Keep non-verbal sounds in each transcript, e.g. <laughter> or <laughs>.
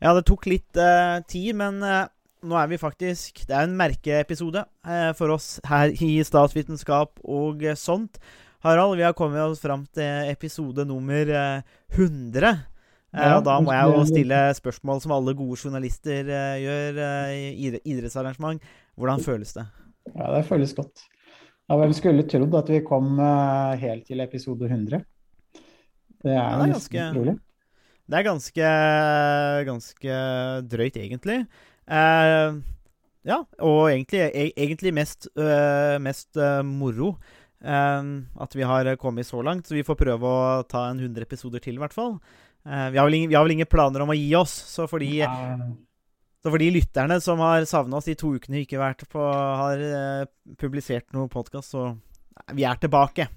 Ja, det tok litt uh, tid, men uh, nå er vi faktisk Det er en merkeepisode uh, for oss her i Statsvitenskap og sånt. Harald, vi har kommet oss fram til episode nummer 100. Ja, og da må jeg jo stille spørsmål som alle gode journalister gjør i idrettsarrangement. Hvordan føles det? Ja, det føles godt. Ja, Hvem skulle trodd at vi kom helt til episode 100? Det er, ja, det er ganske utrolig. Det er ganske, ganske drøyt, egentlig. Uh, ja, og egentlig, e egentlig mest, uh, mest uh, moro at vi har kommet så langt. Så vi får prøve å ta en 100 episoder til, i hvert fall. Vi har, ingen, vi, har vel ingen, planer om å gi oss, så for de, så for de lytterne som har savna oss de to ukene vi ikke vært på, har publisert noen podkast, så vi er tilbake.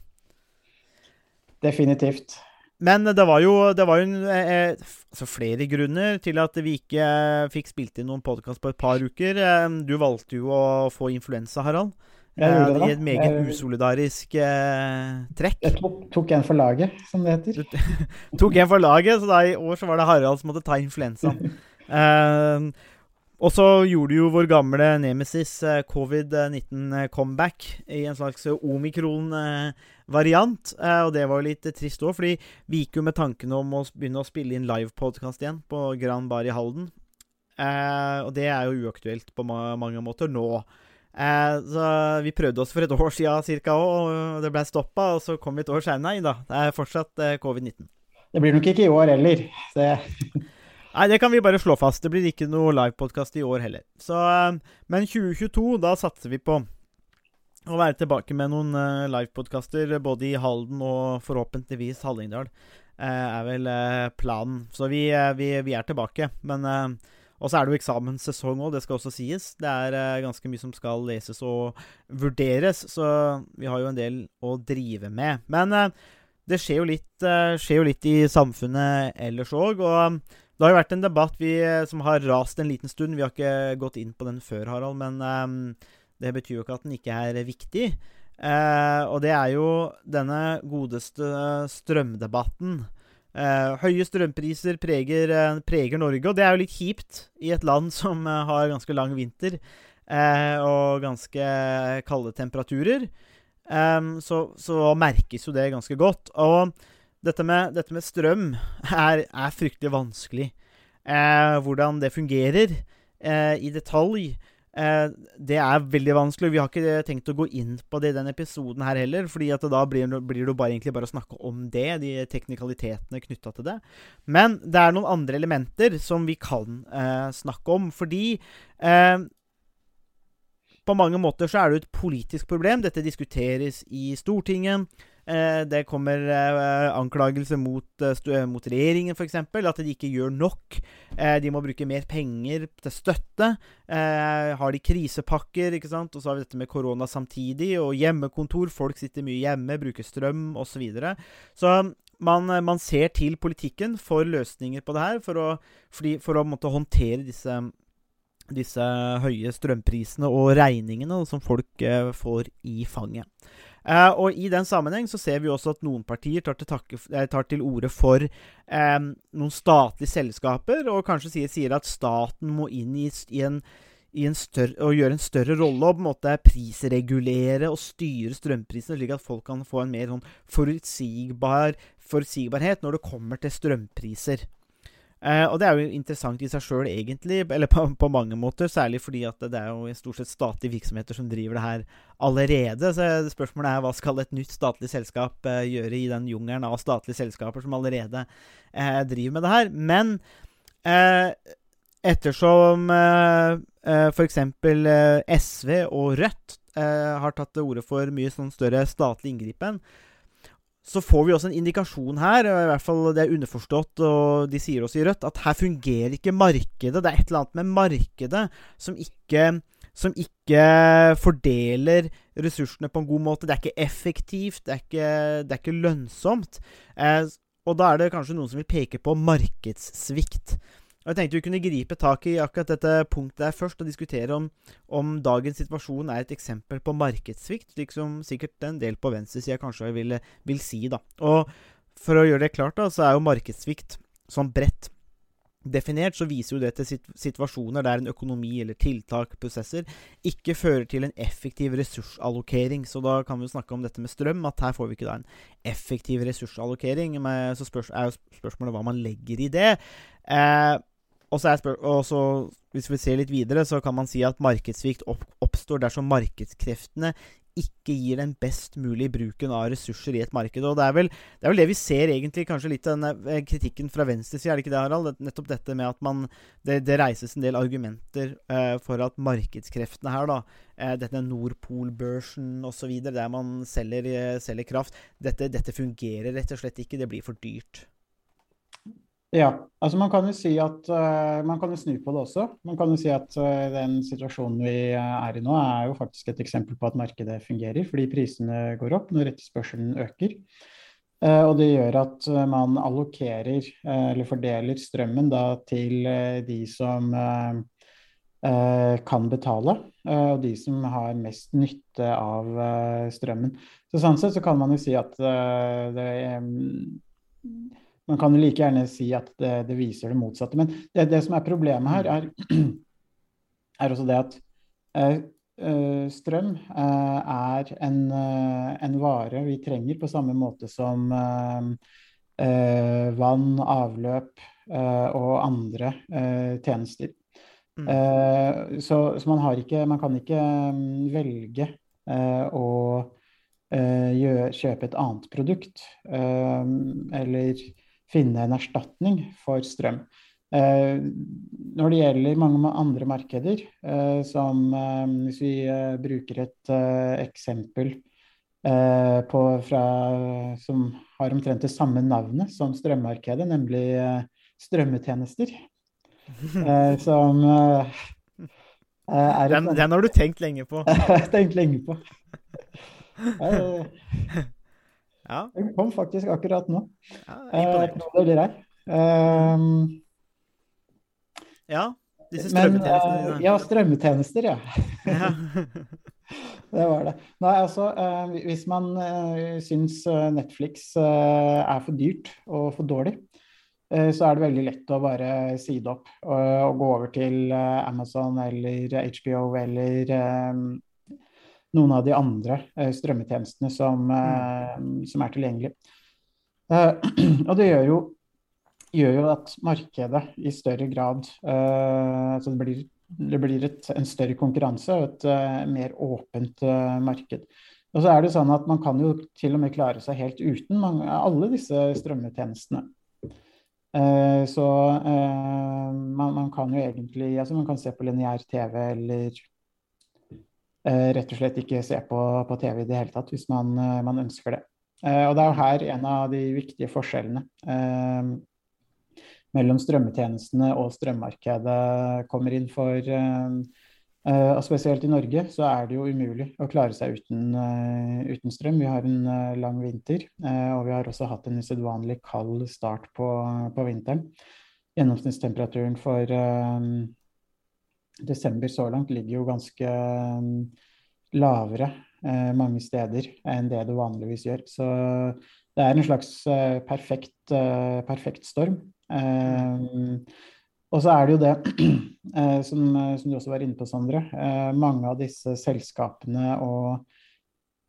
Definitivt. Men det var jo, det var jo en, eh, altså flere grunner til at vi ikke eh, fikk spilt inn noen podkast på et par uker. Eh, du valgte jo å få influensa, Harald. Det, I et meget jeg, usolidarisk eh, trekk. Jeg tok, tok, en for laget, som det heter. Du <laughs> tok en for laget, så da i år så var det Harald som måtte ta influensaen. <laughs> eh, og så gjorde jo vår gamle nemesis eh, covid-19-comeback i en slags omikron-variant. Eh, og det var jo litt trist òg, fordi vi gikk jo med tanken om å begynne å spille inn livepodkast igjen på Grand Bar i Halden. Eh, og det er jo uaktuelt på mange måter nå. så vi prøvde oss for et år siden cirka òg, og det ble stoppa. Og så kom vi et år seinere. Nei da, det er fortsatt covid-19. Det blir nok ikke i år heller. Det <laughs> Nei, det kan vi bare slå fast. Det blir ikke noe livepodkast i år heller. Så, eh, men 2022, da satser vi på å være tilbake med noen uh, livepodkaster både i Halden og forhåpentligvis Hallingdal. Uh, er vel planen. Så vi, vi, vi, er tilbake. Men Og så er det jo eksamenssesong òg, det skal også sies. Det er ganske mye som skal leses og vurderes, så vi har jo en del å drive med. Men det skjer jo, litt, skjer jo litt i samfunnet ellers òg. Og det har jo vært en debatt vi, eh, som har rast en liten stund. Vi har ikke gått inn på den før, Harald, men um, det betyr jo ikke at den ikke er viktig. Uh, og det er jo denne godeste strømdebatten. Uh, høye strømpriser preger, preger, Norge, og det er jo litt kjipt i et land <laughs> som har ganske lang vinter og ganske kalde temperaturer. Um, så, så merkes jo det ganske godt. Og dette med, dette med strøm er, er, fryktelig vanskelig. Eh, hvordan det fungerer eh, i detalj, eh, det er veldig vanskelig. Vi har ikke tenkt å gå inn på det i denne episoden her heller, fordi da blir, blir det bare, egentlig bare å snakke om det, de teknikalitetene knytta til det. Men det er noen andre elementer som vi kan eh, snakke om, fordi eh, på mange måter så er det et politisk problem. Dette diskuteres i Stortinget. Eh, det kommer eh, anklagelser mot, eh, mot regjeringen, f.eks. At de ikke gjør nok. de må bruke mer penger til støtte. har de krisepakker, ikke sant? Og så har vi dette med korona samtidig, og hjemmekontor. Folk sitter mye hjemme, bruker strøm osv. Så, videre. så man, man, ser til politikken for løsninger på det her, for å, for å måtte håndtere disse disse høye strømprisene og regningene som folk får i fanget. Uh, og I den sammenheng så ser vi også at noen partier tar til, takke, eh, tar til orde for um, noen statlige selskaper, og kanskje sier, sier at staten må inn i, i, en, større, og gjøre en større rolle og på en måte prisregulere og styre strømprisene, slik at folk kan få en mer sånn forutsigbar, forutsigbarhet når det kommer til strømpriser. Eh, og det er jo interessant i seg sjøl, egentlig, eller på, på, mange måter. Særlig fordi at det er jo stort sett statlige virksomheter som driver det her allerede. Så spørsmålet er hva skal et nytt statlig selskap eh, gjøre i den jungelen av statlige selskaper som allerede eh, driver med det her. Men eh, ettersom eh, eh f.eks. Eh, SV og Rødt har tatt til orde for mye sånn større statlig inngripen, så får vi også en indikasjon her, i hvert fall det er underforstått, og de sier også i Rødt, at her fungerer ikke markedet. Det er et eller annet med markedet som ikke, som ikke fordeler ressursene på en god måte. Det er ikke effektivt, det er ikke, det er ikke lønnsomt. Eh, og da er det kanskje noen som vil peke på markedssvikt. Og Jeg tenkte vi kunne gripe tak i akkurat dette punktet der først, og diskutere om, om dagens situasjon er et eksempel på markedssvikt, slik som sikkert en del på venstresida kanskje vil, vil, si. da. Og For å gjøre det klart, da, så er jo markedssvikt sånn bredt definert, så viser jo det til situasjoner der en økonomi eller tiltak, prosesser, ikke fører til en effektiv ressursallokering. Så da kan vi jo snakke om dette med strøm, at her får vi ikke da en effektiv ressursallokering. Men så spørs, er jo spørsmålet hva man legger i det. Eh, og så er spør og så, Hvis vi ser litt videre, så kan man si at markedssvikt opp oppstår dersom markedskreftene ikke gir den best mulige bruken av ressurser i et marked. Og det er vel det, er vel det vi ser egentlig kanskje litt denne eh, kritikken fra venstresida, er det ikke det, Harald? Nettopp dette med at man Det, det reises en del argumenter eh, for at markedskreftene her, da, eh, dette Nordpol-børsen osv., der man selger, uh, selger kraft, dette, dette fungerer rett og slett ikke. Det blir for dyrt. Ja, altså man kan jo si at uh, man kan jo snu på det også. Man kan jo si at uh, den situasjonen vi er i nå, er jo faktisk et eksempel på at markedet fungerer, fordi prisene går opp når etterspørselen øker. Uh, og det gjør at man allokerer, eller fordeler strømmen da til de som kan betale, og de som har mest nytte av strømmen. Så Sånn sett så kan man jo si at det man kan jo like gjerne si at det, det viser det motsatte. Men det, det, som er problemet her, er, <clears throat> er også det at eh, eh strøm eh, er en, eh, en, vare vi trenger på samme måte som eh, eh vann, avløp og andre tjenester. Mm. Så, så, man har ikke Man kan ikke um, velge å kjøpe et annet produkt. eller finne en erstatning for strøm. Eh, når det gjelder mange andre markeder, eh, som eh, hvis vi bruker et eksempel på, fra, som har omtrent det samme navnet som strømmarkedet, nemlig strømmetjenester, <laughs> som er den, den, har du tenkt lenge på? <laughs> tenkt lenge på. <laughs> Ja. Den kom faktisk akkurat nå. Ja, imponert. Uh, ja, disse strømmetjenestene Men, Uh, ja, strømmetjenester, ja. ja. <laughs> det var det. Nei, altså, uh, hvis man uh, syns Netflix er for dyrt og for dårlig, så er det veldig lett å bare si det opp og, og gå over til Amazon eller HBO eller noen av de andre eh, strømmetjenestene som, eh, mm. som er tilgjengelige. Eh, <clears throat> og det gjør jo, gjør jo, at markedet i større grad altså det blir, det blir et, en større konkurranse og et mer åpent marked. Og så er det sånn at Man kan jo til og med klare seg helt uten mange, alle disse strømmetjenestene. så man, man, kan jo egentlig altså Man kan se på lineær TV eller Eh, rett og slett ikke se på, på TV i det hele tatt, hvis man, eh, man, ønsker det. Eh, og det er jo her en av de viktige forskjellene mellom strømmetjenestene og strømmarkedet kommer inn for og Spesielt i Norge så er det jo umulig å klare seg uten, uten strøm. Vi har en lang vinter, og vi har også hatt en usedvanlig kald start på, på vinteren. Gjennomsnittstemperaturen for desember så langt ligger jo ganske um, lavere eh, mange steder enn det det vanligvis gjør. Så det er en slags eh, perfekt, eh, perfekt storm. Um, og så er det jo det, <clears throat> eh, som, som, du også var inne på, Sondre. Eh, mange av disse selskapene og,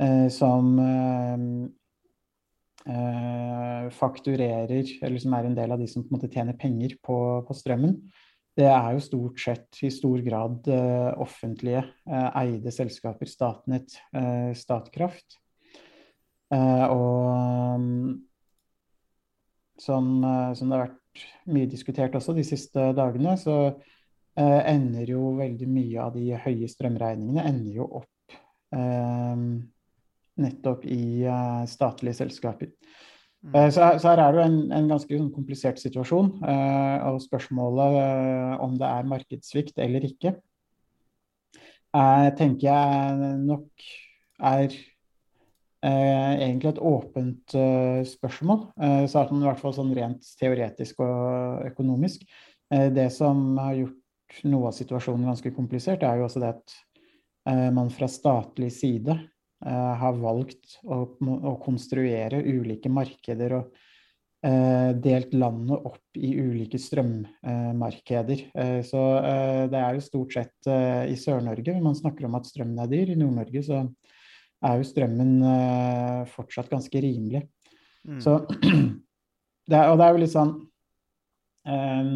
eh, som fakturerer, eller som er en del av de som på en måte tjener penger på, på strømmen, det er jo stort sett i stor grad uh, offentlige uh, eide selskaper. Statnett, uh, Statkraft. og um, som, som, det har vært mye diskutert også de siste dagene, så ender jo veldig mye av de høye strømregningene ender jo opp nettopp i statlige selskaper. Mm. Så, så, her er det jo en, en ganske sånn komplisert situasjon. Eh, og spørsmålet eh, om det er markedssvikt eller ikke, eh, tenker jeg nok er egentlig et åpent spørsmål. så er det i hvert fall sånn rent teoretisk og økonomisk. det som har gjort noe av situasjonen ganske komplisert, er jo også det at man fra statlig side Eh, har valgt å, å, konstruere ulike markeder og delt landet opp i ulike strømmarkeder. Så det er jo stort sett i Sør-Norge man snakker om at strømmen er dyr. I Nord-Norge så er jo strømmen fortsatt ganske rimelig. Mm. Så <clears throat> det er, Og det er jo litt sånn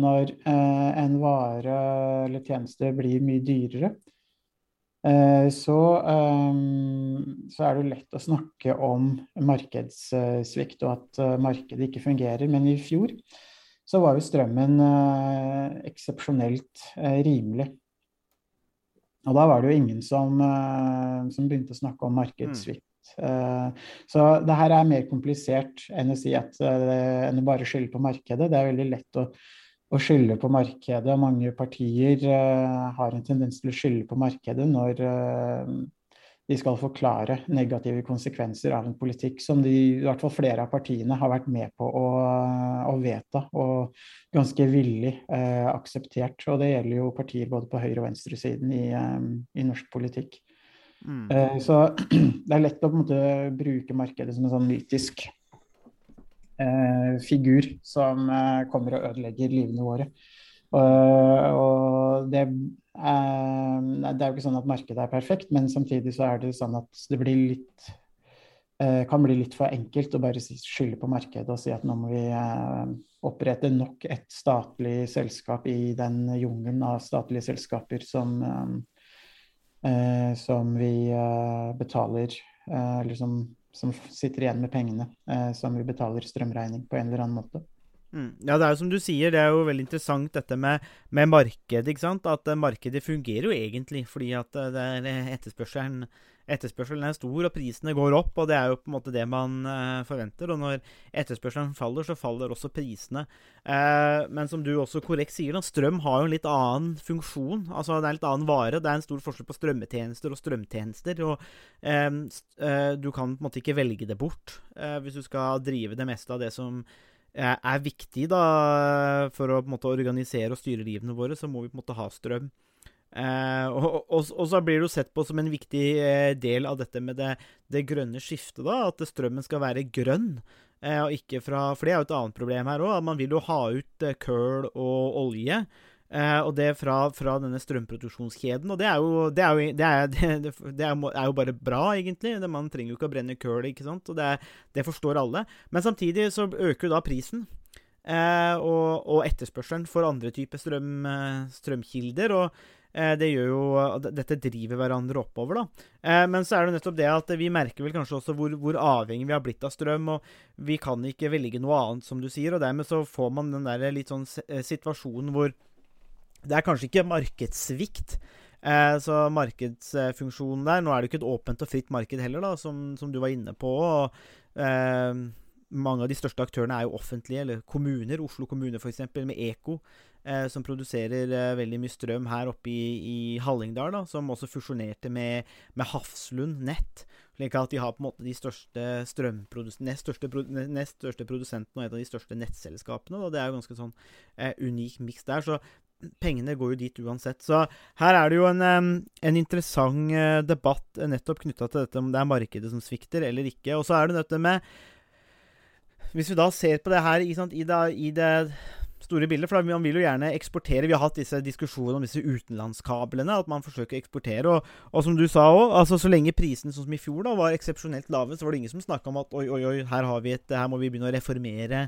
Når en vare eller tjeneste blir mye dyrere, Eh, så, ehm, så, er det lett å snakke om markedssvikt og at eh, markedet ikke fungerer. Men i fjor så var jo strømmen eh, eksepsjonelt rimelig. Og da var det jo ingen som, som begynte å snakke om markedssvikt. Mm. Så det her er mer komplisert enn å si at enn å bare skylde på markedet. Det er veldig lett å å skylde på markedet. Mange partier uh, har en tendens til å skylde på markedet når uh, de skal forklare negative konsekvenser av en politikk som de, i hvert fall flere av partiene har vært med på å, å vedta og ganske villig uh, akseptert. Og det gjelder jo partier både på høyre- og venstresiden i, um, i norsk politikk. Mm. så <clears throat> det er lett å på en måte bruke markedet som en sånn mytisk figur som eh, kommer og ødelegger livene våre. Og, og det, er, det, er jo ikke sånn at markedet er perfekt, men samtidig så er det sånn at det blir litt eh, kan bli litt for enkelt å bare skylde på markedet og si at nå må vi eh, opprette nok et statlig selskap i den jungelen av statlige selskaper som, eh, som vi eh, betaler eller som som sitter igjen med pengene eh, som vi betaler strømregning på en eller annen måte. Mm. Ja, det er jo som du sier, det er jo veldig interessant dette med, med markedet. ikke sant? At uh, markedet fungerer jo egentlig fordi at uh, er etterspørselen etterspørselen er stor, og prisene går opp. og Det er jo på en måte det man uh, forventer. og Når etterspørselen faller, så faller også prisene. Uh, men som du også korrekt sier, strøm har jo en litt annen funksjon. altså Det er en litt annen vare. Det er en stor forskjell på strømmetjenester og strømtjenester. og uh, Du kan på en måte ikke velge det bort hvis du skal drive det meste av det som er viktig da, for å på en måte organisere og styre livene våre, så må vi på en måte ha strøm. Eh, og, og, og, så blir det jo sett på som en viktig eh, del av dette med det, det grønne skiftet, da, at strømmen skal være grønn. Eh, og ikke fra, For det er jo et annet problem her òg. Man vil jo ha ut eh, kull og olje. Eh, og det fra, fra, denne strømproduksjonskjeden. Og det er jo, det er jo, det er, <laughs> det er, jo bare bra, egentlig. man trenger jo ikke å brenne kull, ikke sant. Og det, forstår alle. Men samtidig så øker jo da prisen. Eh, og, og, etterspørselen for andre typer strøm, strømkilder. Og det gjør jo Dette driver hverandre oppover, da. Eh, men så er det nettopp det at vi merker vel kanskje også hvor, hvor, avhengig vi har blitt av strøm. Og vi kan ikke velge noe annet, som du sier. Og dermed så får man den der litt sånn eh, situasjonen hvor det er kanskje ikke markedssvikt. så markedsfunksjonen der Nå er det jo ikke et åpent og fritt marked heller, da, som, som du var inne på. og mange av de største aktørene er jo offentlige, eller kommuner. Oslo kommune f.eks. med Eko, eh, som produserer eh, veldig mye strøm her oppe i, i Hallingdal. Da, som også fusjonerte med, med Hafslund Nett. Slik at de har på en måte de største nest største, nest største produsentene og et av de største nettselskapene. Da. Det er jo ganske sånn eh, unik miks der. Så pengene går jo dit uansett. Så her er det jo en, en interessant eh, debatt eh, nettopp knytta til dette om det er markedet som svikter eller ikke. Og så er det dette med hvis vi da ser på det her sant, i, det, i, det, store bildet For man vil jo gjerne eksportere. Vi har hatt disse diskusjonene om disse utenlandskablene. At man forsøker å eksportere. Og, og som du sa òg, altså, så lenge prisene sånn som i fjor da, var eksepsjonelt lave, så var det ingen som snakka om at oi, oi, oi, her, et, her må vi begynne å reformere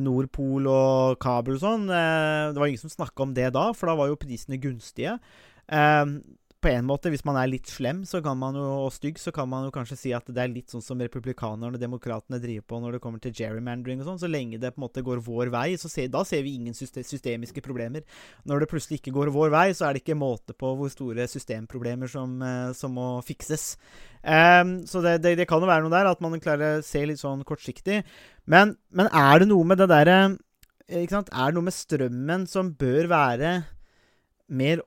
Nordpol og kabel og sånn. Eh, det var ingen som snakka om det da, for da var jo prisene gunstige. På en måte, hvis man er litt slem jo, og stygg, så kan man jo kanskje si at det er litt sånn som republikanerne og demokratene driver på når det kommer til gerrymandering og sånn. Så lenge det på en måte går vår vei, ser, da ser vi ingen systemiske problemer. Når det plutselig ikke går vår vei, så er det ikke måte på hvor store systemproblemer som, eh, som må fikses. Um, så det, det, det, kan jo være noe der, at man klarer å se litt sånn kortsiktig. Men, men er det noe med det derre Er det noe med strømmen som bør være mer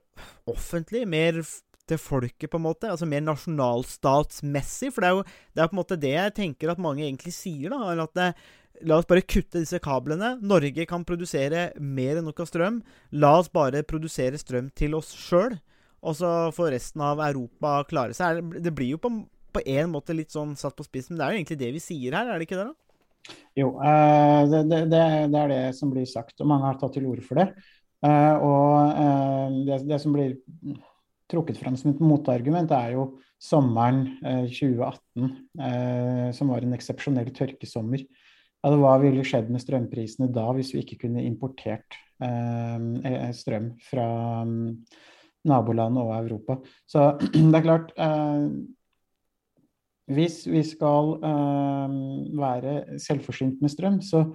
offentlig, mer til folket, på en måte. Altså mer nasjonalstatsmessig. For det er jo det er på en måte det jeg tenker at mange egentlig sier, da. At det, la oss bare kutte disse kablene. Norge kan produsere mer enn nok av strøm. La oss bare produsere strøm til oss sjøl. Og så får resten av Europa klare seg. Det blir jo på, på en måte litt sånn satt på spissen, men det er jo egentlig det vi sier her, er det ikke det? da? Jo, det, det, det, er det som blir sagt, og mange har tatt til orde for det. Og det, det som blir trukket fram som et motargument, er jo sommeren 2018, som var en eksepsjonell tørkesommer. Altså, hva ville skjedd med strømprisene da hvis vi ikke kunne importert eh, strøm fra um, naboland og Europa? Så <clears throat> det er klart eh, Hvis vi skal eh, være selvforsynt med strøm, så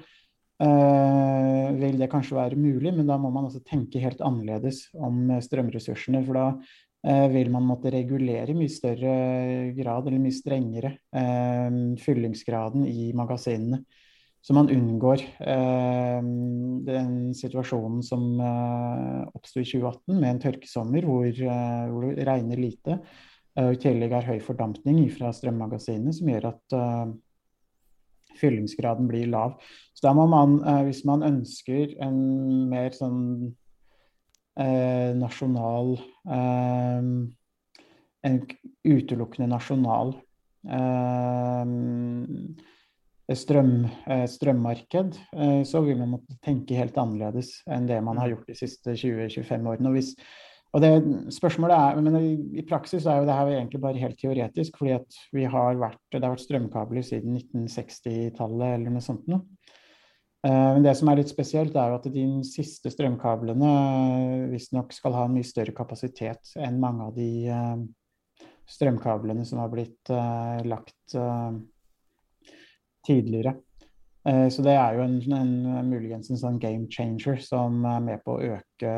eh, vil det kanskje være mulig, men da må man også tenke helt annerledes om strømressursene. For da eh, vil man måtte regulere i mye større grad, eller mye strengere, eh, fyllingsgraden i magasinene. Så man unngår eh, den situasjonen som eh, oppsto i 2018 med en tørkesommer hvor, eh, hvor det regner lite. Eh, I tillegg er høy fordampning fra strømmagasinene som gjør at eh, fyllingsgraden blir lav. Så da må man, eh, hvis man ønsker en mer sånn eh, nasjonal En utelukkende nasjonal strøm, eh, strømmarked, eh, så vil man måtte tenke helt annerledes enn det man har mm. gjort de siste 20-25 årene. Og, hvis, og det spørsmålet er, men I praksis er jo det her egentlig bare helt teoretisk, fordi at vi har vært, det har vært strømkabler siden 1960-tallet eller noe sånt noe. Eh, men det som er litt spesielt, er jo at de siste strømkablene visstnok skal ha en mye større kapasitet enn mange av de strømkablene som har blitt lagt tidligere. Eh, så det er jo en, en, muligens en sånn game changer som er med på å øke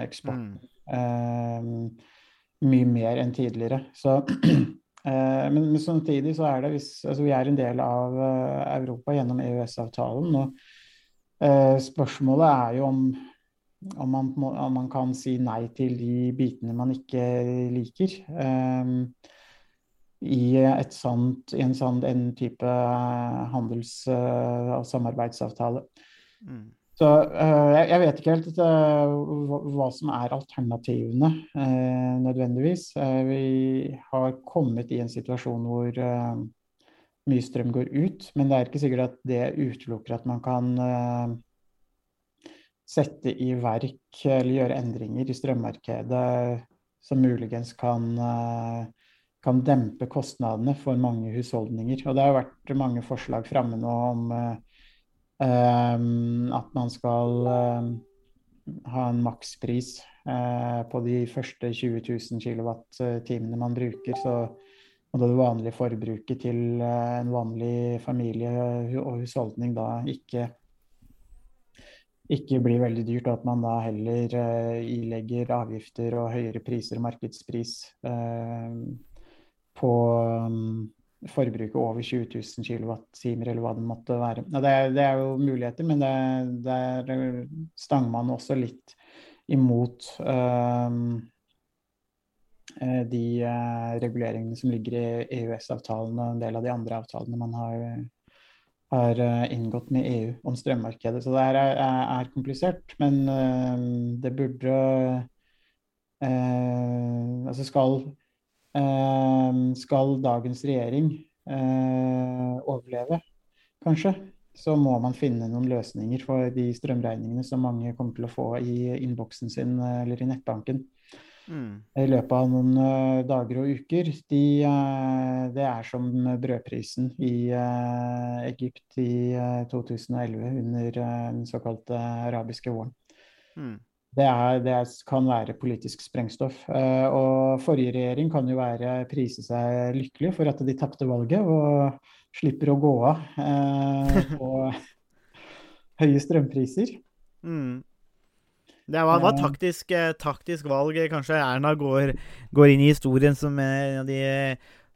eksporten mm. um, mye mer enn tidligere. Så, uh, <clears throat> men, men, samtidig så er det hvis altså Vi er en del av Europa gjennom EØS-avtalen. og uh, Spørsmålet er jo om, om, man, om, man, kan si nei til de bitene man ikke liker. Eh, i, sånt, i en sånn en type eh, handels- eh, og samarbeidsavtale. Mm. Så uh, jeg, jeg, vet ikke helt uh, hva, som er alternativene, uh, nødvendigvis. vi har kommet i en situasjon hvor mye strøm går ut, men det er ikke sikkert at det utelukker at man kan sette i verk eller gjøre endringer i strømmarkedet som muligens kan kan dempe kostnadene for mange husholdninger. Og det har vært mange forslag framme nå om uh, at man skal uh, ha en makspris uh, på de første 20 000 kWt man bruker. Så må det vanlige forbruket til en vanlig familie og husholdning da ikke ikke blir veldig dyrt, og at man da heller ilegger avgifter og høyere priser og markedspris på um, forbruket over 20 000 kWt, eller hva det måtte være. Det er, det, er jo muligheter, men der stanger man også litt imot um, de uh, reguleringene som ligger i EØS-avtalen og en del av de andre avtalene man har, har inngått med EU om strømmarkedet. Så det her er, er komplisert, men uh, det burde Altså skal skal dagens regjering eh, overleve, kanskje, så må man finne noen løsninger for de strømregningene som mange kommer til å få i innboksen sin eh, eller i nettbanken. Mm. I løpet av noen dager og uker. De, det er som brødprisen i Egypt i 2011 under den såkalte arabiske våren. Mm det, er, det kan være politisk sprengstoff. Uh, og forrige regjering kan jo være prise seg lykkelig for at de tapte valget og slipper å gå av uh, <laughs> på høye strømpriser. Mm. Det var, var taktisk, eh, taktisk, valg. Kanskje Erna går, går, inn i historien som en av de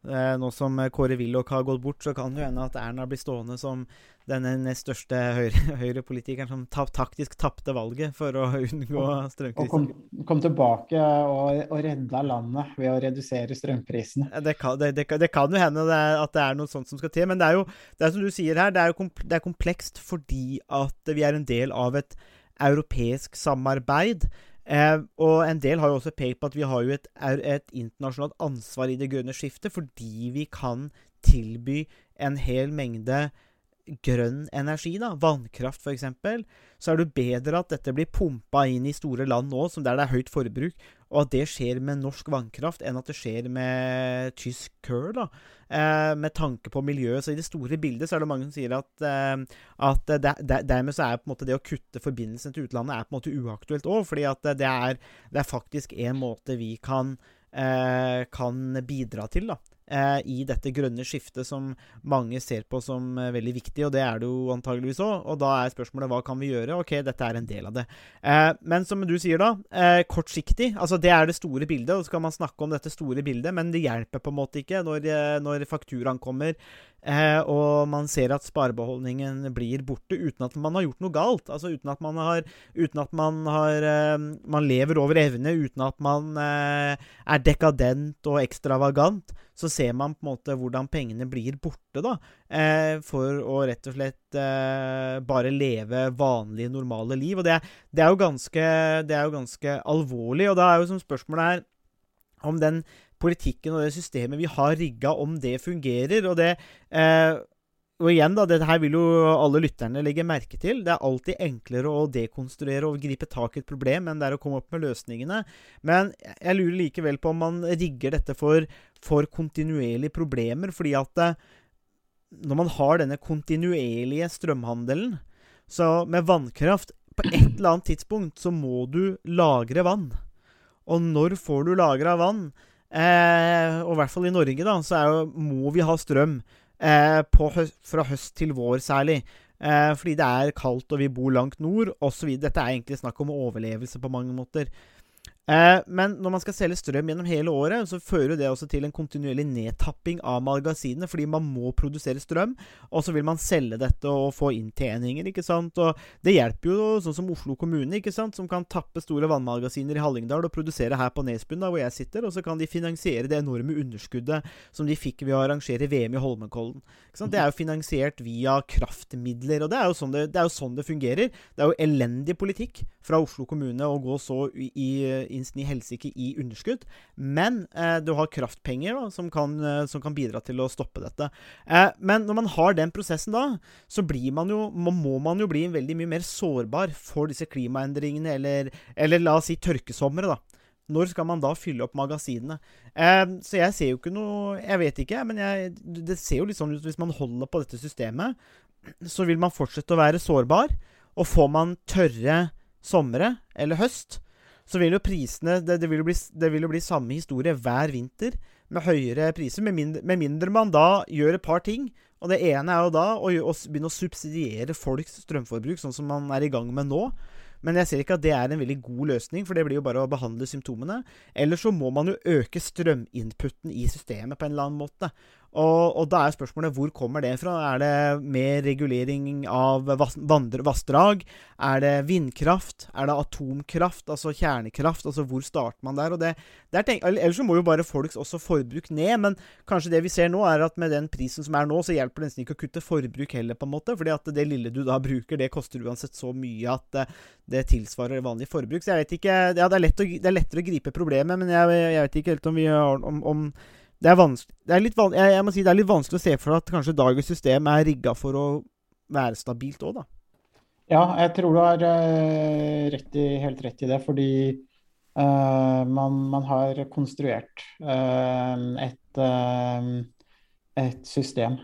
Nå som Kåre Willoch har gått bort, så kan det hende at Erna blir stående som den nest største <laughs> høyrepolitikeren høyre som ta, taktisk tapte valget for å unngå strømkrisen. Og kom, kom tilbake og, og, redda landet ved å redusere strømprisene. Det kan, det, det, det kan jo hende at det er noe sånt som skal til. Men det er jo det er som du sier her, det er jo det er komplekst fordi at vi er en del av et europeisk samarbeid. Eh, og en del har jo også pekt på at vi har jo et, et internasjonalt ansvar i det grønne skiftet, fordi vi kan tilby en hel mengde grønn energi, da, vannkraft f.eks., så er det bedre at dette blir pumpa inn i store land nå, som der det er høyt forbruk, og at det skjer med norsk vannkraft, enn at det skjer med tysk kull, da. Eh, med tanke på miljøet. Så i det store bildet så er det mange som sier at, eh, at det, det, dermed så er på en måte det å kutte forbindelsen til utlandet er på en måte uaktuelt òg, fordi det er, det er faktisk en måte vi kan, eh, kan bidra til, da i dette grønne skiftet som mange ser på som eh, veldig viktig, og det er det jo antageligvis òg. Og da er spørsmålet hva kan vi gjøre? Ok, dette er en del av det. Eh, men som du sier da, eh, kortsiktig. Altså det er det store bildet, og så kan man snakke om dette store bildet, men det hjelper på en måte ikke når, eh, når fakturaen kommer Eh, og man ser at sparebeholdningen blir borte uten at man har gjort noe galt. Altså uten at man har Uten at man har eh, Man lever over evne, uten at man eh, er dekadent og ekstravagant. Så ser man på en måte hvordan pengene blir borte, da. Eh, for å rett og slett eh, bare leve vanlige, normale liv. Og det, det, er ganske, det er jo ganske alvorlig. Og da er jo som spørsmålet her om den politikken og det systemet vi har rigga, om det fungerer. Og det eh, og igjen, da, dette her vil jo alle lytterne legge merke til. Det er alltid enklere å dekonstruere og gripe tak i et problem enn det er å komme opp med løsningene. Men jeg lurer likevel på om man rigger dette for, for kontinuerlige problemer. Fordi at eh, når man har denne kontinuerlige strømhandelen, så med vannkraft På et eller annet tidspunkt så må du lagre vann. Og når får du lagra vann? Eh, og i hvert fall i Norge, da, så jo, må vi ha strøm eh, høst, fra høst til vår særlig. Eh, fordi det er kaldt og vi bor langt nord osv. Dette er egentlig snakk om overlevelse på mange måter. Eh, men når man skal selge strøm gjennom hele året, så fører det også til en kontinuerlig nedtapping av magasinene, fordi man må produsere strøm, og så vil man selge dette og få inntjeninger, ikke sant. Og det hjelper jo sånn som Oslo kommune, ikke sant, som kan tappe store vannmagasiner i Hallingdal og produsere her på Nesbyen, da hvor jeg sitter, og så kan de finansiere det enorme underskuddet som de fikk ved å arrangere VM i Holmenkollen. Det er jo finansiert via kraftmidler, og det er jo sånn det, det, jo sånn det fungerer. Det er jo elendig politikk fra Oslo kommune å gå så i, i i helsike i underskudd. Men eh, du har kraftpenger da, som, kan, eh, som, kan, bidra til å stoppe dette. Eh, men når man har den prosessen da, så blir man jo, må man jo bli veldig mye mer sårbar for disse klimaendringene, eller, eller la oss si tørkesomre. da. Når skal man da fylle opp magasinene? Eh, så jeg ser jo ikke noe Jeg vet ikke, men jeg, det ser jo litt sånn ut hvis man holder på dette systemet, så vil man fortsette å være sårbar. Og får man tørre somre eller høst, så vil jo prisene det, det, vil jo bli, det, vil jo bli, samme historie hver vinter, med høyere priser. Med mindre, med mindre, man da gjør et par ting. Og det ene er jo da å, å begynne å subsidiere folks strømforbruk, sånn som man er i gang med nå. Men jeg ser ikke at det er en veldig god løsning, for det blir jo bare å behandle symptomene. Eller så må man jo øke strøminputen i systemet på en eller annen måte. Og, og, da er spørsmålet hvor kommer det fra? Er det mer regulering av vassdrag? Er det vindkraft? Er det atomkraft? Altså kjernekraft? Altså hvor starter man der? Og det, tenk, ellers så må jo bare folks også forbruk ned. Men kanskje det vi ser nå, er at med den prisen som er nå, så hjelper det nesten ikke å kutte forbruk heller, på en måte. fordi at det lille du da bruker, det koster uansett så mye at det, det tilsvarer vanlig forbruk. Så jeg vet ikke Ja, det er, lett å, det er lettere å gripe problemet, men jeg, jeg vet ikke helt om vi har om, om det er, det er litt van jeg, jeg, si det er litt vanskelig å se for at kanskje dagens system er rigga for å være stabilt òg, da. Ja, jeg tror du har uh, rett i, helt rett i det. Fordi uh, man, man, har konstruert uh, et, et, system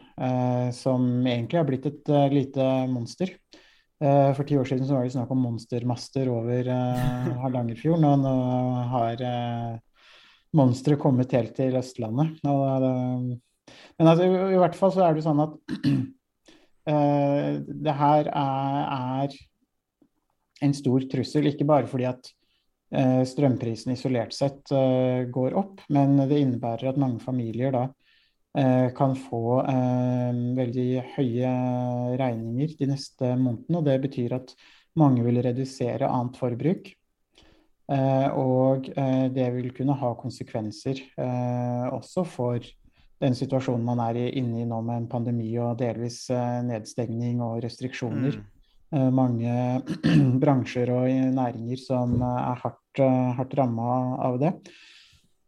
som egentlig har blitt et lite monster. for ti år siden så var det snakk om monstermaster over Hardangerfjorden, og nå har monsteret kommet helt til Østlandet. men altså, i, hvert fall så er det sånn at uh, <clears throat> det her er, er, en stor trussel, ikke bare fordi at uh, strømprisen isolert sett uh, går opp, men det innebærer at mange familier da kan få veldig høye regninger de neste månedene. Og det betyr at mange vil redusere annet forbruk. Eh, og eh, det vil kunne ha konsekvenser eh, også for den situasjonen man er inne i nå med en pandemi og delvis nedstengning og restriksjoner. Mm. Mange <clears throat> bransjer og næringer som er hardt, hardt ramma av det.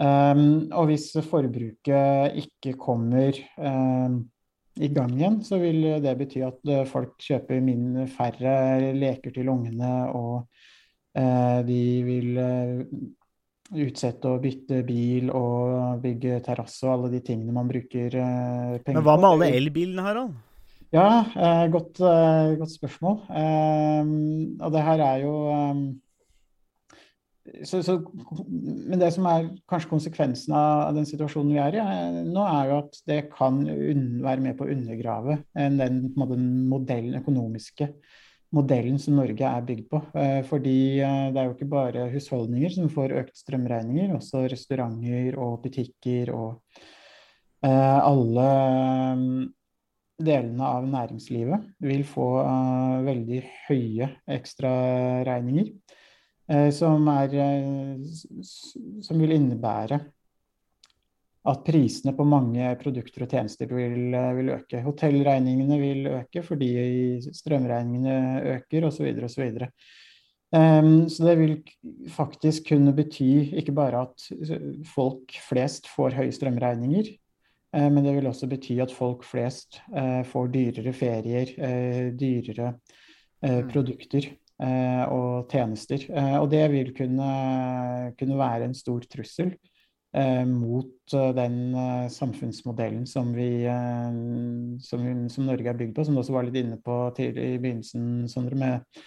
Og hvis forbruket ikke kommer i gang igjen, så vil det bety at folk kjøper mindre, færre leker til ungene, og de vil utsette å bytte bil og bygge terrasse og alle de tingene man bruker penger på. Men hva med alle elbilene, Harald? Ja, eh, godt, eh, godt, spørsmål. Eh, og det her er jo så, så, men det som er kanskje konsekvensen av den situasjonen vi er i nå, er jo at det kan være med på å undergrave den, den modellen, økonomiske modellen som Norge er bygd på. Fordi det er jo ikke bare husholdninger som får økt strømregninger, også restauranter og butikker og alle delene av næringslivet vil få veldig høye ekstraregninger. Som, er, som vil innebære at prisene på mange produkter og tjenester vil, vil øke. Hotellregningene vil øke fordi strømregningene øker osv. osv. Um, så det vil faktisk kunne bety ikke bare at folk flest får høye strømregninger, uh, men det vil også bety at folk flest uh, får dyrere ferier, uh, dyrere mm. produkter og tjenester. Og det vil kunne, kunne være en stor trussel mot den samfunnsmodellen som, vi, som, som, Norge er bygd på, som du også var litt inne på tidlig i begynnelsen, Sondre, med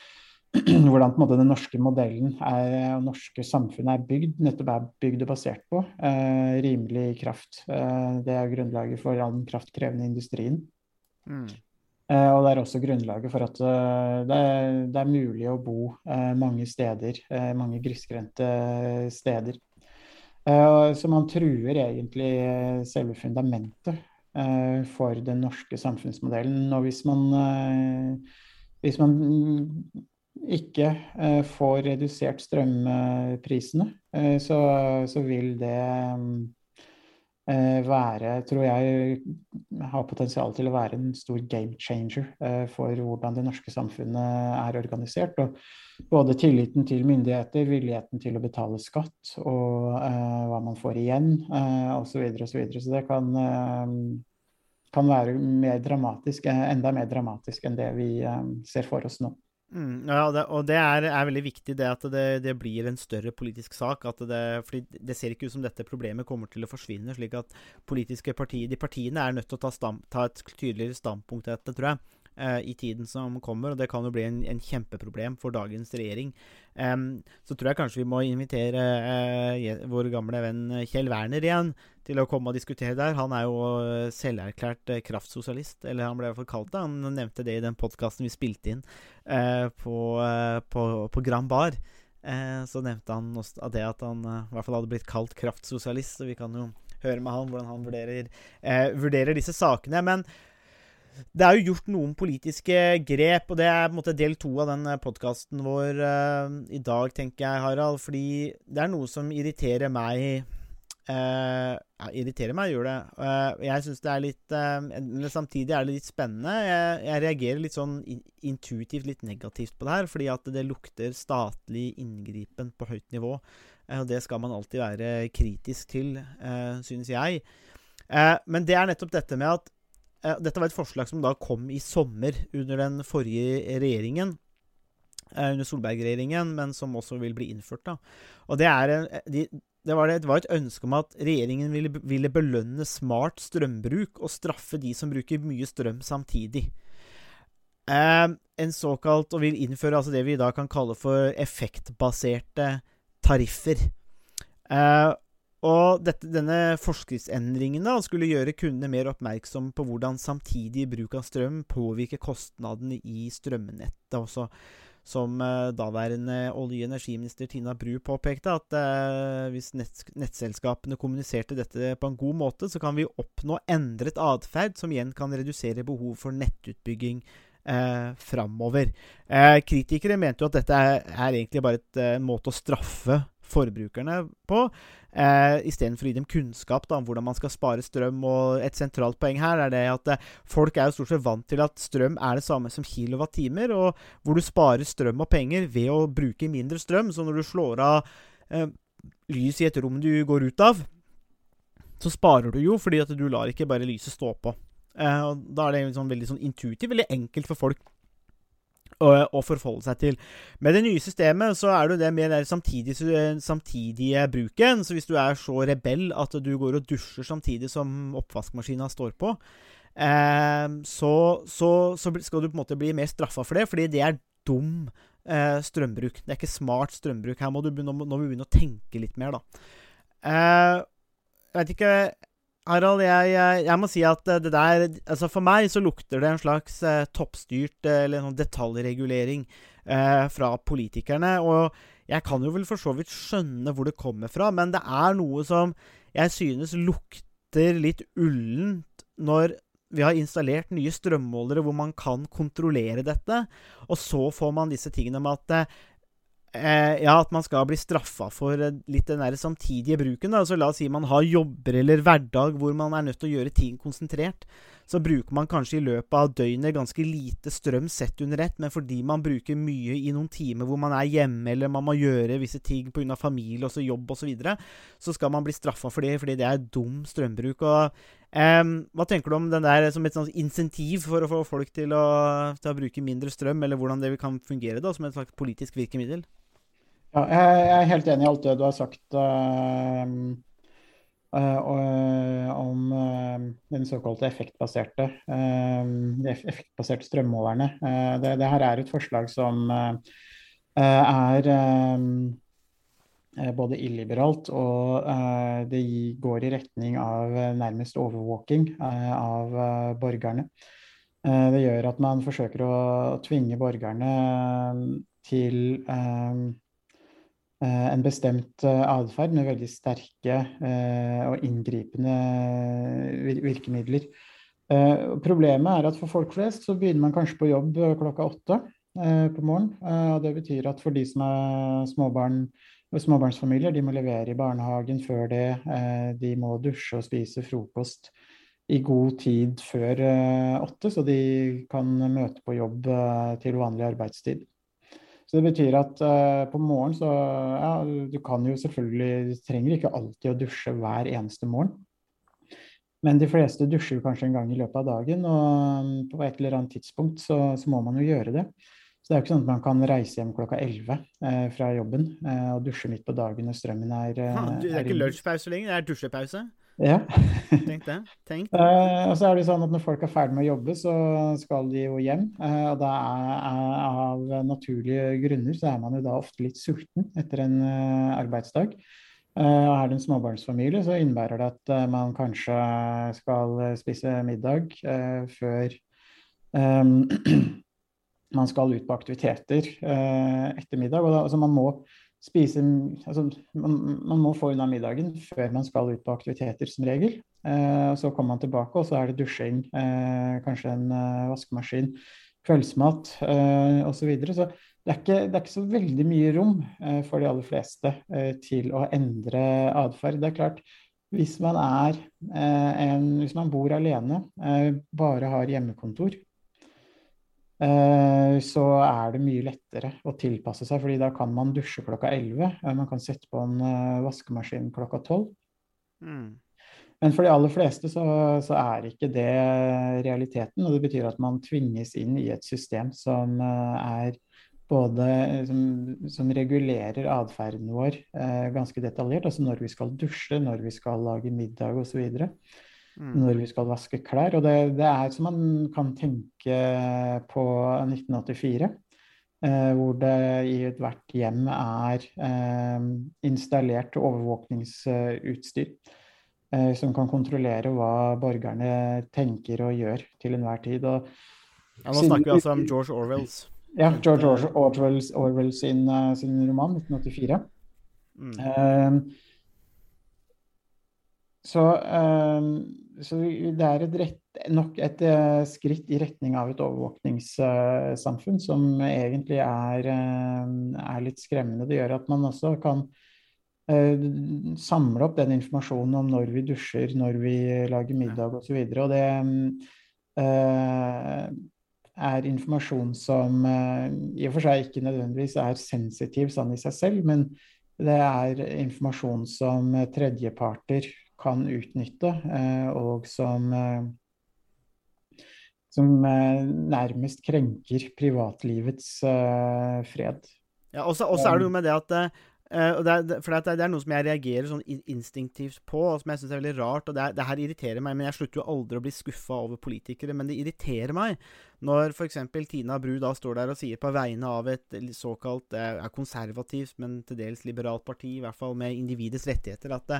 <clears throat> hvordan måte den norske modellen er, og norske samfunnet er bygd, nettopp er bygd og basert på. Eh, rimelig kraft. Eh, det er grunnlaget for all den kraftkrevende industrien. Mm. Eh, og det er også grunnlaget for at uh, det, er, det, er, mulig å bo uh, mange steder, uh, mange grisgrendte steder. Så man truer egentlig selve fundamentet for den norske samfunnsmodellen. Og hvis man, hvis man ikke eh, får redusert strømprisene, eh, så, så, vil det eh, være, tror jeg, har potensial til å være en stor game changer for hvordan det norske samfunnet er organisert. Og både tilliten til myndigheter, villigheten til å betale skatt og hva man får igjen, osv. Så, så, så det kan kan være mer enda mer dramatisk enn det vi ser for oss nå. Mm, ja, det, og det er, er, veldig viktig det at det, det, blir en større politisk sak. At det, fordi det ser ikke ut som dette problemet kommer til å forsvinne. slik at politiske partier, de partiene er nødt til å ta, stamp, ta et tydeligere standpunkt til dette, tror jeg. Eh, i tiden som kommer. Og det kan jo bli en, en kjempeproblem for dagens regjering. Um, så tror jeg kanskje vi må invitere uh, vår gamle venn Kjell Werner igjen til å komme og diskutere der. Han er jo selverklært uh, kraftsosialist, eller han ble i hvert fall kalt det. Han nevnte det i den podkasten vi spilte inn uh, på, på, på Grand Bar. så nevnte han også det at han i hvert fall hadde blitt kalt kraftsosialist, så vi kan jo høre med han hvordan han vurderer, vurderer disse sakene. Men det er jo gjort noen politiske grep, og det er på en måte del to av den eh, podkasten vår uh, i dag, tenker jeg, Harald. Fordi det er noe som irriterer meg. Uh, ja, irriterer meg, gjør det. Uh, jeg syns det er litt Men samtidig er det litt spennende. Jeg, jeg reagerer litt sånn intuitivt litt negativt på det her, fordi at det lukter statlig inngripen på høyt nivå. og det skal man alltid være kritisk til, uh, synes jeg. men det er nettopp dette med at dette var et forslag som da kom i sommer under den forrige regjeringen. Eh, under Solberg-regjeringen, men som også vil bli innført. da. Og det, er en, de, det, var, det var, et ønske om at regjeringen ville, ville, belønne smart strømbruk og straffe de som bruker mye strøm samtidig. Eh, en såkalt, og vil innføre altså det vi da kan kalle for effektbaserte tariffer. Eh, og dette, denne forskriftsendringen da, skulle gjøre kundene mer oppmerksom på hvordan samtidig bruk av strøm påvirker kostnadene i strømnettet. Også, som eh, daværende olje- og energiminister Tina Bru påpekte, at eh, hvis nett, nettselskapene kommuniserte dette på en god måte, så kan vi oppnå endret atferd, som igjen kan redusere behov for nettutbygging eh, framover. Eh, kritikere mente jo at dette er, er egentlig bare en eh, måte å straffe forbrukerne på. Eh, Istedenfor å gi dem kunnskap da, om hvordan man skal spare strøm. og Et sentralt poeng her er det at eh, folk er jo stort sett vant til at strøm er det samme som kilowattimer, og hvor du sparer strøm og penger ved å bruke mindre strøm. Så når du slår av eh, lys i et rom du går ut av, så sparer du jo fordi at du lar ikke bare lyset stå på. Eh, og da er det liksom veldig sånn intuitivt, veldig enkelt for folk å, forholde seg til. Med det nye systemet så er det det med den samtidige, samtidige bruken. Så hvis du er så rebell at du går og dusjer samtidig som oppvaskmaskina står på, eh, så, så, så, skal du på en måte bli mer straffa for det, fordi det er dum eh, strømbruk. Det er ikke smart strømbruk. Her må du begynne, nå må vi begynne å tenke litt mer, da. Eh, jeg vet ikke Harald, jeg, jeg, må si at eh, det der Altså, for meg så lukter det en slags eh, toppstyrt eh, eller noen detaljregulering eh, fra politikerne. Og jeg kan jo vel for så vidt skjønne hvor det kommer fra, men det er noe som jeg synes lukter litt ullent når vi har installert nye strømmålere hvor man kan kontrollere dette, og så får man disse tingene med at eh, ja, at man skal bli straffa for eh, litt den der samtidige bruken. Da. Altså, la oss si man har jobber eller hverdag hvor man er nødt til å gjøre ting konsentrert. Så bruker man kanskje i løpet av døgnet ganske lite strøm sett under ett, men fordi man bruker mye i noen timer hvor man er hjemme eller man må gjøre visse ting pga. familie, også jobb osv., så, videre, så skal man bli straffa for det fordi det er dum strømbruk. og Um, hva tenker du om den der som et insentiv for å få folk til å, til å bruke mindre strøm, eller hvordan det kan fungere da, som et slags politisk virkemiddel? Ja, jeg er helt enig i alt det du har sagt uh, uh, om uh, den såkalte effektbaserte, de effektbaserte strømmålerne. Det, det, her er et forslag som er både illiberalt og det går i retning av nærmest overvåking av borgerne. Det gjør at man forsøker å tvinge borgerne til en bestemt eh, atferd med veldig sterke eh, og inngripende virkemidler. Problemet er at for folk flest så begynner man kanskje på jobb klokka åtte på morgenen. og Det betyr at for de som er småbarn, småbarnsfamilier, de må levere i barnehagen før det. De må dusje og spise frokost i god tid før åtte, så de kan møte på jobb til vanlig arbeidstid. Så det betyr at uh, på morgenen så Ja, du kan jo selvfølgelig Du trenger ikke alltid å dusje hver eneste morgen. Men de fleste dusjer kanskje en gang i løpet av dagen, og um, på et eller annet tidspunkt så, så, må man jo gjøre det. Så det er jo ikke sånn at man kan reise hjem klokka 11 eh, fra jobben eh, og dusje midt på dagen når strømmen er, eh, Det er ikke lunsjpause lenger, det er dusjepause? Ja. Tenk det. Tenk. Uh, <laughs> og så er det sånn at Når folk er ferdig med å jobbe, så skal de jo hjem. Uh, og da er, av naturlige grunner så er man jo da ofte litt sulten etter en uh, arbeidsdag. og Er det en småbarnsfamilie, så innebærer det at man kanskje skal spise middag før um, <clears throat> man skal ut på aktiviteter etter middag. Og da, altså man må spise altså, man, man, må få unna middagen før man skal ut på aktiviteter, som regel. Eh, så kommer man tilbake, og så er det dusjing, eh, kanskje en eh, vaskemaskin, kveldsmat eh, osv. Så, videre. så det er, ikke, det er, ikke, så veldig mye rom eh, for de aller fleste eh, til å endre atferd. Det er klart, hvis man, er, eh, en, hvis man bor alene, bare har hjemmekontor, så er det mye lettere å tilpasse seg, fordi da kan man dusje klokka 11. Eh, man kan sette på en eh, vaskemaskin klokka 12. Mm. Men for de aller fleste så, så, er ikke det realiteten. Og det betyr at man tvinges inn i et system som er både som, som regulerer atferden vår eh, ganske detaljert. Altså når vi skal dusje, når vi skal lage middag osv. Mm. Når vi skal vaske klær. Og det, det, er som man kan tenke på 1984. Eh, hvor det i ethvert hjem er eh, installert overvåkningsutstyr eh, som kan kontrollere hva borgerne tenker og gjør til enhver tid. Og, ja, nå snakker vi altså om George Orwells. Ja, George Orwells, Orwells sin, eh, sin, roman 1984. Mm. Um, så så det er et rett, nok et uh, skritt i retning av et overvåkningssamfunn som egentlig er, uh, er, litt skremmende. Det gjør at man også kan samle opp den informasjonen om når vi dusjer, når vi lager middag osv. Og, så og det er informasjon som i og for seg ikke nødvendigvis er sensitiv sånn i seg selv, men det er informasjon som tredjeparter kan utnytte, eh, og som, eh, som nærmest krenker privatlivets fred. Ja, Og så er det noe med det at det for det er, det er, noe som jeg reagerer sånn instinktivt på, og som jeg syns er veldig rart. og det, det, her irriterer meg, men Jeg slutter jo aldri å bli skuffa over politikere, men det irriterer meg når f.eks. Tina Bru da står der og sier på vegne av et såkalt konservativt, men til dels liberalt parti, i hvert fall med individets rettigheter, at,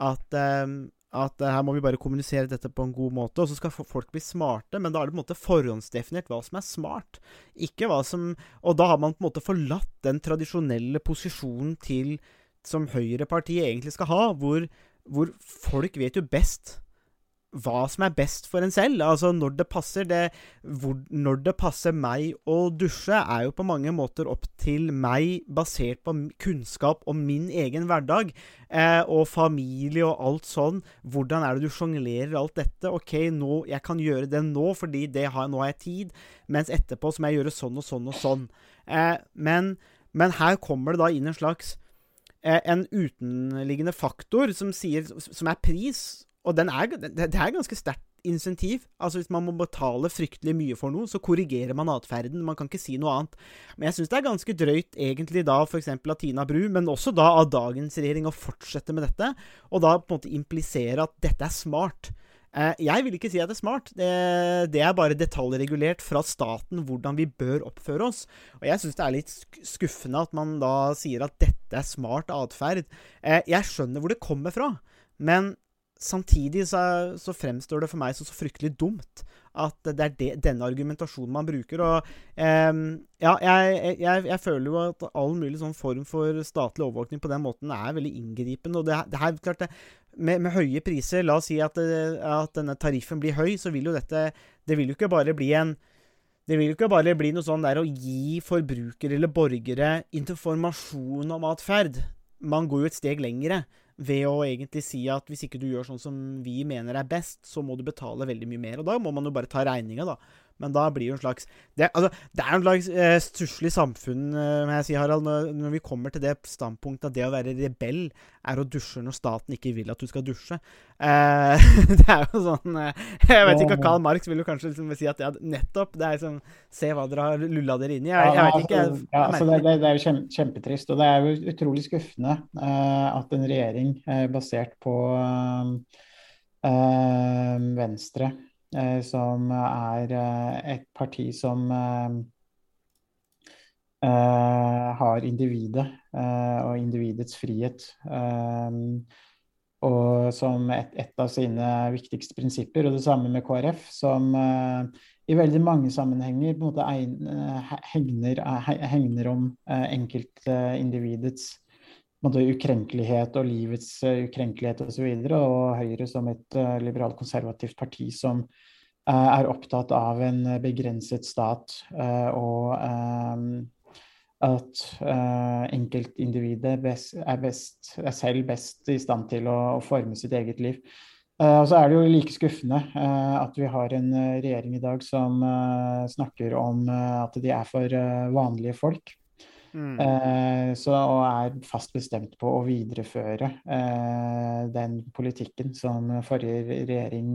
at um, at uh, her må vi bare kommunisere dette på en god måte, og så skal folk bli smarte. Men da er det på en måte forhåndsdefinert hva som er smart. Ikke hva som Og da har man på en måte forlatt den tradisjonelle posisjonen til som høyrepartiet egentlig skal ha, hvor, hvor folk vet jo best hva som er best for en selv. Altså når det passer. Det, hvor, når det passer meg å dusje, er jo på mange måter opp til meg, basert på kunnskap om min egen hverdag eh, og familie og alt sånn. Hvordan er det du sjonglerer alt dette? OK, nå, jeg kan gjøre det nå, fordi det har, nå har jeg tid, mens etterpå så må jeg gjøre sånn og sånn og sånn. Eh, men, men her kommer det da inn en slags eh, en utenliggende faktor som, sier, som er pris, og er, det, det er ganske sterkt insentiv. Altså Hvis man må betale fryktelig mye for noe, så korrigerer man atferden. Man kan ikke si noe annet. Men jeg syns det er ganske drøyt egentlig da f.eks. av Tina Bru, men også da av dagens regjering, å fortsette med dette. Og da på en måte implisere at dette er smart. Eh, jeg vil ikke si at det er smart. Det, det, er bare detaljregulert fra staten hvordan vi bør oppføre oss. Og jeg syns det er litt skuffende at man da sier at dette er smart atferd. Eh, jeg skjønner hvor det kommer fra. Men samtidig så, så, fremstår det for meg så, så fryktelig dumt at det er de, denne argumentasjonen man bruker. Og eh, ja, jeg, jeg, jeg, føler jo at all mulig sånn form for statlig overvåkning på den måten er veldig inngripende. Og det, det her, klart det, med, med, høye priser, la oss si at, at, denne tariffen blir høy, så vil jo dette Det vil jo ikke bare bli en det vil jo ikke bare bli noe sånn der å gi forbrukere eller borgere informasjon om atferd. Man går jo et steg lengre ved å egentlig si at hvis ikke du gjør sånn som vi mener er best, så må du betale veldig mye mer. Og da må man jo bare ta regninga, da. Men da blir det jo en slags Det, altså, det er en slags eh, stusslig samfunn, eh, må jeg si, Harald, når, når, vi kommer til det standpunktet at det å være rebell er å dusje når staten ikke vil at du skal dusje. Eh, <laughs> det er jo sånn eh, Jeg vet ikke, Karl Marx vil jo kanskje liksom si at ja, nettopp det er liksom, Se hva dere har lulla dere inn i. Jeg, jeg vet ikke. Jeg, ja, altså, det, det, er jo kjempetrist. Og det er jo utrolig skuffende uh, at en regjering uh, basert på Venstre Eh, som er eh, et parti som eh, har individet og individets frihet og som et, et, av sine viktigste prinsipper. Og det samme med KrF, som i veldig mange sammenhenger på en måte hegner, hegner, om enkeltindividets ukrenkelighet og livets ukrenkelighet osv. Og, så og Høyre som et liberalt konservativt parti som Eh, er opptatt av en begrenset stat eh, og eh, at enkeltindividet er, er selv best i stand til å, forme sitt eget liv. Og så er det jo like skuffende at vi har en regjering i dag som snakker om at de er for vanlige folk. Mm. så, og er fast bestemt på å videreføre den politikken som forrige regjering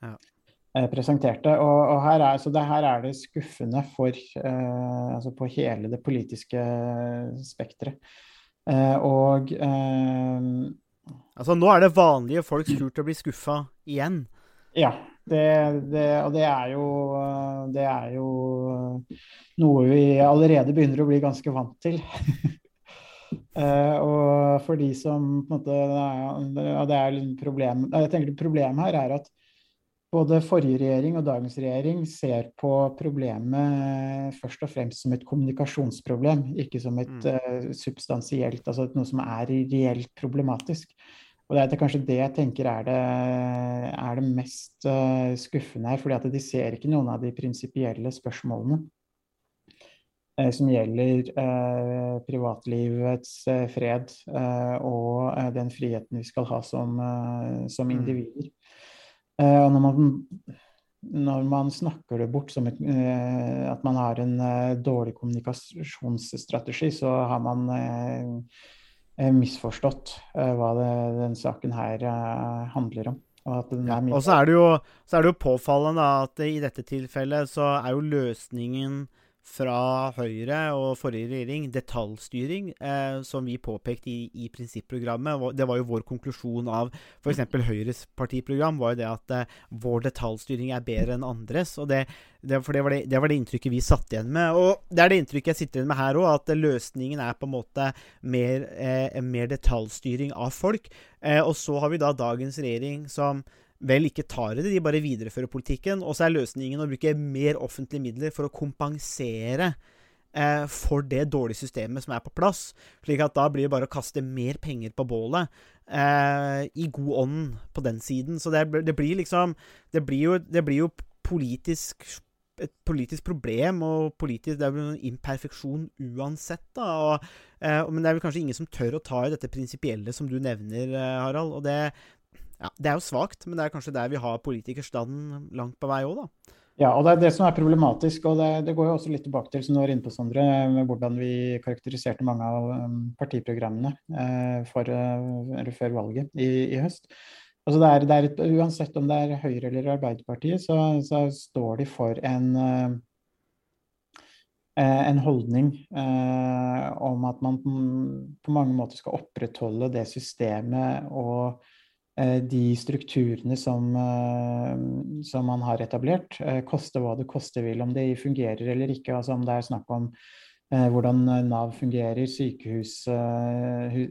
ja. Eh, presenterte. Og, og her, er, så det, her er det skuffende for eh, altså på hele det politiske spekteret. Eh, og eh, Altså nå er det vanlige folks tur til å bli skuffa igjen? Ja. Det, det, og det er jo Det er jo noe vi allerede begynner å bli ganske vant til. Uh, <laughs> og for de som på en måte det er problem, Jeg tenker Problemet her er at både forrige regjering og dagens regjering ser på problemet først og fremst som et kommunikasjonsproblem, ikke som et uh, substansielt, altså noe som er reelt problematisk. Og Det er kanskje det jeg tenker er det, er det mest uh, skuffende her. fordi at de ser ikke noen av de prinsipielle spørsmålene uh, som gjelder privatlivets fred og den friheten vi skal ha som, som mm. individer. Eh, og når man, når man snakker det bort som et, eh, at man har en eh, dårlig kommunikasjonsstrategi, så har man misforstått hva det, den saken her handler om. Og, ja, og så, er jo, så, er det jo, påfallende at i dette tilfellet så er jo løsningen fra Høyre og forrige regjering detaljstyring, eh, som vi påpekte i, i, prinsipprogrammet. Det var jo vår konklusjon av f.eks. Høyres partiprogram, var jo det at eh, vår detaljstyring er bedre enn andres. og det, det, for det var det, det var det, inntrykket vi satt igjen med. Og det er det inntrykket jeg sitter igjen med her òg, at løsningen er på en måte mer, eh, mer detaljstyring av folk. Eh, og så har vi da dagens regjering som vel ikke tar i det, de bare viderefører politikken. Og så er løsningen å bruke mer offentlige midler for å kompensere eh, for det dårlige systemet som er på plass. Slik at da blir det bare å kaste mer penger på bålet. Eh, I god ånd på den siden. Så det, det blir liksom Det blir jo, det blir jo politisk et politisk problem, og politisk, det er vel en imperfeksjon uansett. da, og, eh, Men det er vel kanskje ingen som tør å ta i dette prinsipielle som du nevner, eh, Harald. og det, ja, Det er jo svakt, men det er kanskje der vi har politikerstanden langt på vei òg, da. Ja, og det er det som er problematisk. og Det, det går jo også litt tilbake til som du var inne på, Sondre, hvordan vi karakteriserte mange av um, partiprogrammene eh, for, uh, før valget i, i høst. Altså det er, det er et, uansett om det er Høyre eller Arbeiderpartiet, så, så står de for en, uh, en holdning eh, om at man på mange måter skal opprettholde det systemet og Eh, de strukturene som, eh, som, man har etablert, eh, koste hva det koste vil. Om de fungerer eller ikke. altså Om det er snakk om hvordan Nav fungerer, sykehus,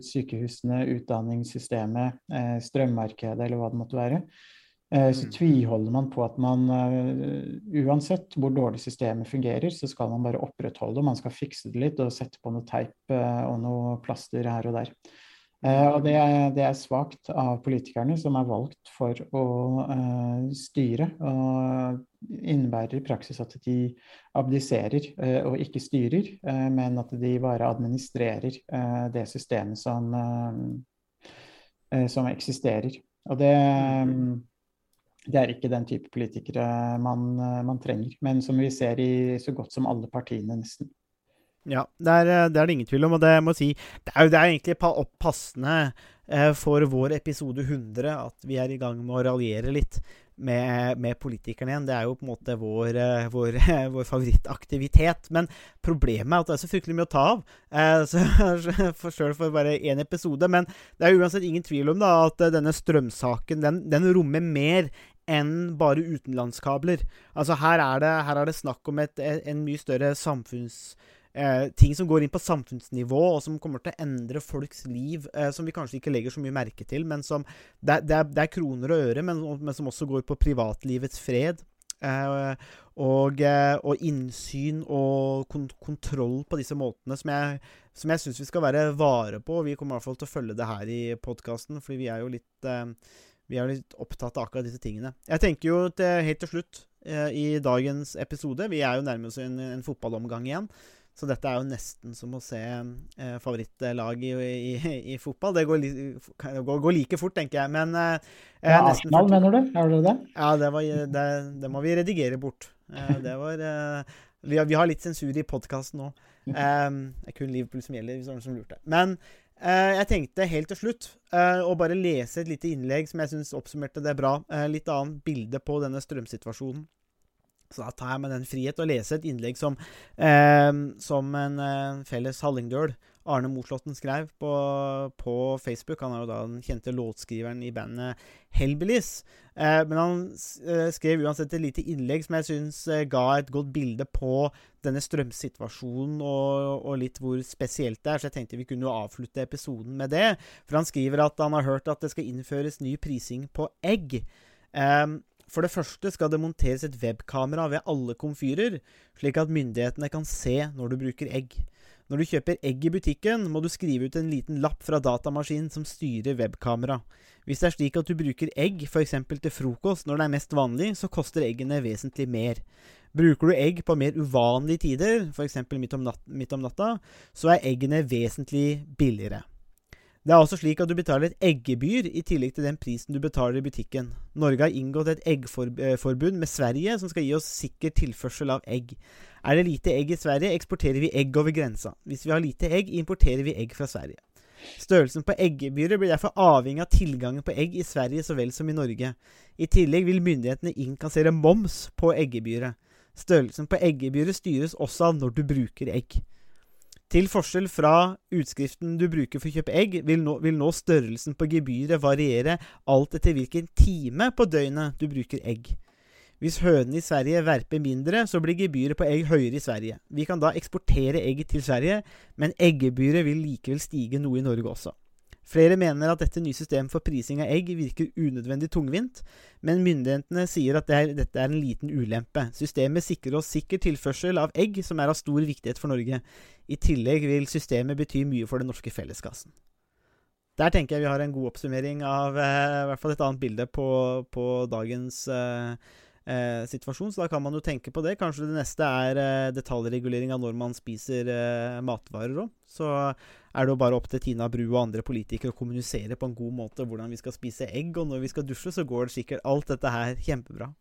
sykehusene, utdanningssystemet, strømmarkedet eller hva det måtte være. Så mm. tviholder man på at man uansett hvor dårlig systemet fungerer, så skal man bare opprettholde, man skal fikse det litt og sette på noe teip og noe plaster her og der. Eh, og det, det er svakt av politikerne som er valgt for å uh, styre. Og innebærer i praksis at de abdiserer uh, og ikke styrer, uh, men at de bare administrerer det systemet som, som eksisterer. Og det, um, det er ikke den type politikere man, man trenger, men som vi ser i så godt som alle partiene, nesten. Ja, det er, eh, det er, det ingen tvil om. Og det må si, det er det er egentlig passende eh, for vår episode 100 at vi er i gang med å raljere litt med, med, politikerne igjen. Det er jo på en måte vår, eh, vår, <laughs> vår favorittaktivitet. Men problemet er at det er så fryktelig mye å ta av. Eh, så <laughs> for Sjøl for bare én episode. Men det er uansett ingen tvil om da, at denne strømsaken den, den rommer mer enn bare utenlandskabler. Altså Her er det, her er det snakk om et, en mye større samfunns eh, ting som går inn på samfunnsnivå, og som kommer til å endre folks liv, eh, som vi kanskje ikke legger så mye merke til, men som Det, det, er, det er, kroner og øre, men, men, som også går på privatlivets fred. Eh, og, eh, og, innsyn og kont kontroll på disse måtene som jeg, som jeg syns vi skal være vare på. Vi kommer i hvert fall til å følge det her i podkasten, fordi vi er jo litt eh, vi er litt opptatt av akkurat disse tingene. Jeg tenker jo til, helt til slutt eh, i dagens episode Vi er jo nærmest en, en fotballomgang igjen. Så dette er jo nesten som å se eh, favorittlag i, i, i, fotball. Det går, li, går, går, like fort, tenker jeg. Men eh, ja, Arsenal, mener du? Er det det? Ja, det, var, det, det må vi redigere bort. Eh, det var eh, vi, har, vi, har, litt sensur i podkasten nå. Eh, det er kun Liverpool som gjelder, hvis det var noen som lurte. Men eh, jeg tenkte helt til slutt å bare lese et lite innlegg som jeg syns oppsummerte det bra. litt annet bilde på denne strømsituasjonen. Så da tar jeg meg den frihet å lese et innlegg som, eh, som en eh, felles hallingdøl, Arne Moslåtten, skrev på, på, Facebook. Han er jo da den kjente låtskriveren i bandet Hellbillies. Eh, men han eh, skrev uansett et lite innlegg som jeg syns eh, ga et godt bilde på denne strømsituasjonen og, og, litt hvor spesielt det er. Så jeg tenkte vi kunne jo avslutte episoden med det. For han skriver at han har hørt at det skal innføres ny prising på egg. Um, for det første skal det monteres et webkamera ved alle komfyrer, slik at myndighetene kan se når du bruker egg. Når du kjøper egg i butikken, må du skrive ut en liten lapp fra datamaskinen som styrer webkamera. Hvis det er slik at du bruker egg f.eks. til frokost når det er mest vanlig, så koster eggene vesentlig mer. Bruker du egg på mer uvanlige tider, f.eks. Midt, midt om natta, så er eggene vesentlig billigere. Det er også slik at du betaler et eggebyr i tillegg til den prisen du betaler i butikken. Norge har inngått et eggforbund med Sverige som skal gi oss sikker tilførsel av egg. Er det lite egg i Sverige, eksporterer vi egg over grensa. Hvis vi har lite egg, importerer vi egg fra Sverige. Størrelsen på eggebyret blir derfor avhengig av tilgangen på egg i Sverige så vel som i Norge. I tillegg vil myndighetene innkassere moms på eggebyret. Størrelsen på eggebyret styres også av når du bruker egg. Til forskjell fra utskriften du bruker for å kjøpe egg, vil nå, vil nå størrelsen på gebyret variere alt etter hvilken time på døgnet du bruker egg. Hvis hønene i Sverige verper mindre, så blir gebyret på egg høyere i Sverige. Vi kan da eksportere egg til Sverige, men eggebyret vil likevel stige noe i Norge også. Flere mener at dette nye systemet for prising av egg virker unødvendig tungvint, men myndighetene sier at det er, dette er en liten ulempe. Systemet sikrer oss sikker tilførsel av egg, som er av stor viktighet for Norge. I tillegg vil systemet bety mye for den norske felleskassen. Der tenker jeg vi har en god oppsummering av eh, hvert fall et annet bilde på, på dagens eh, eh, situasjon. Så da kan man jo tenke på det. Kanskje det neste er eh, detaljregulering av når man spiser eh, matvarer òg. Så er det jo bare opp til Tina Bru og andre politikere å kommunisere på en god måte hvordan vi skal spise egg, og når vi skal dusje, så går det sikkert alt dette her kjempebra.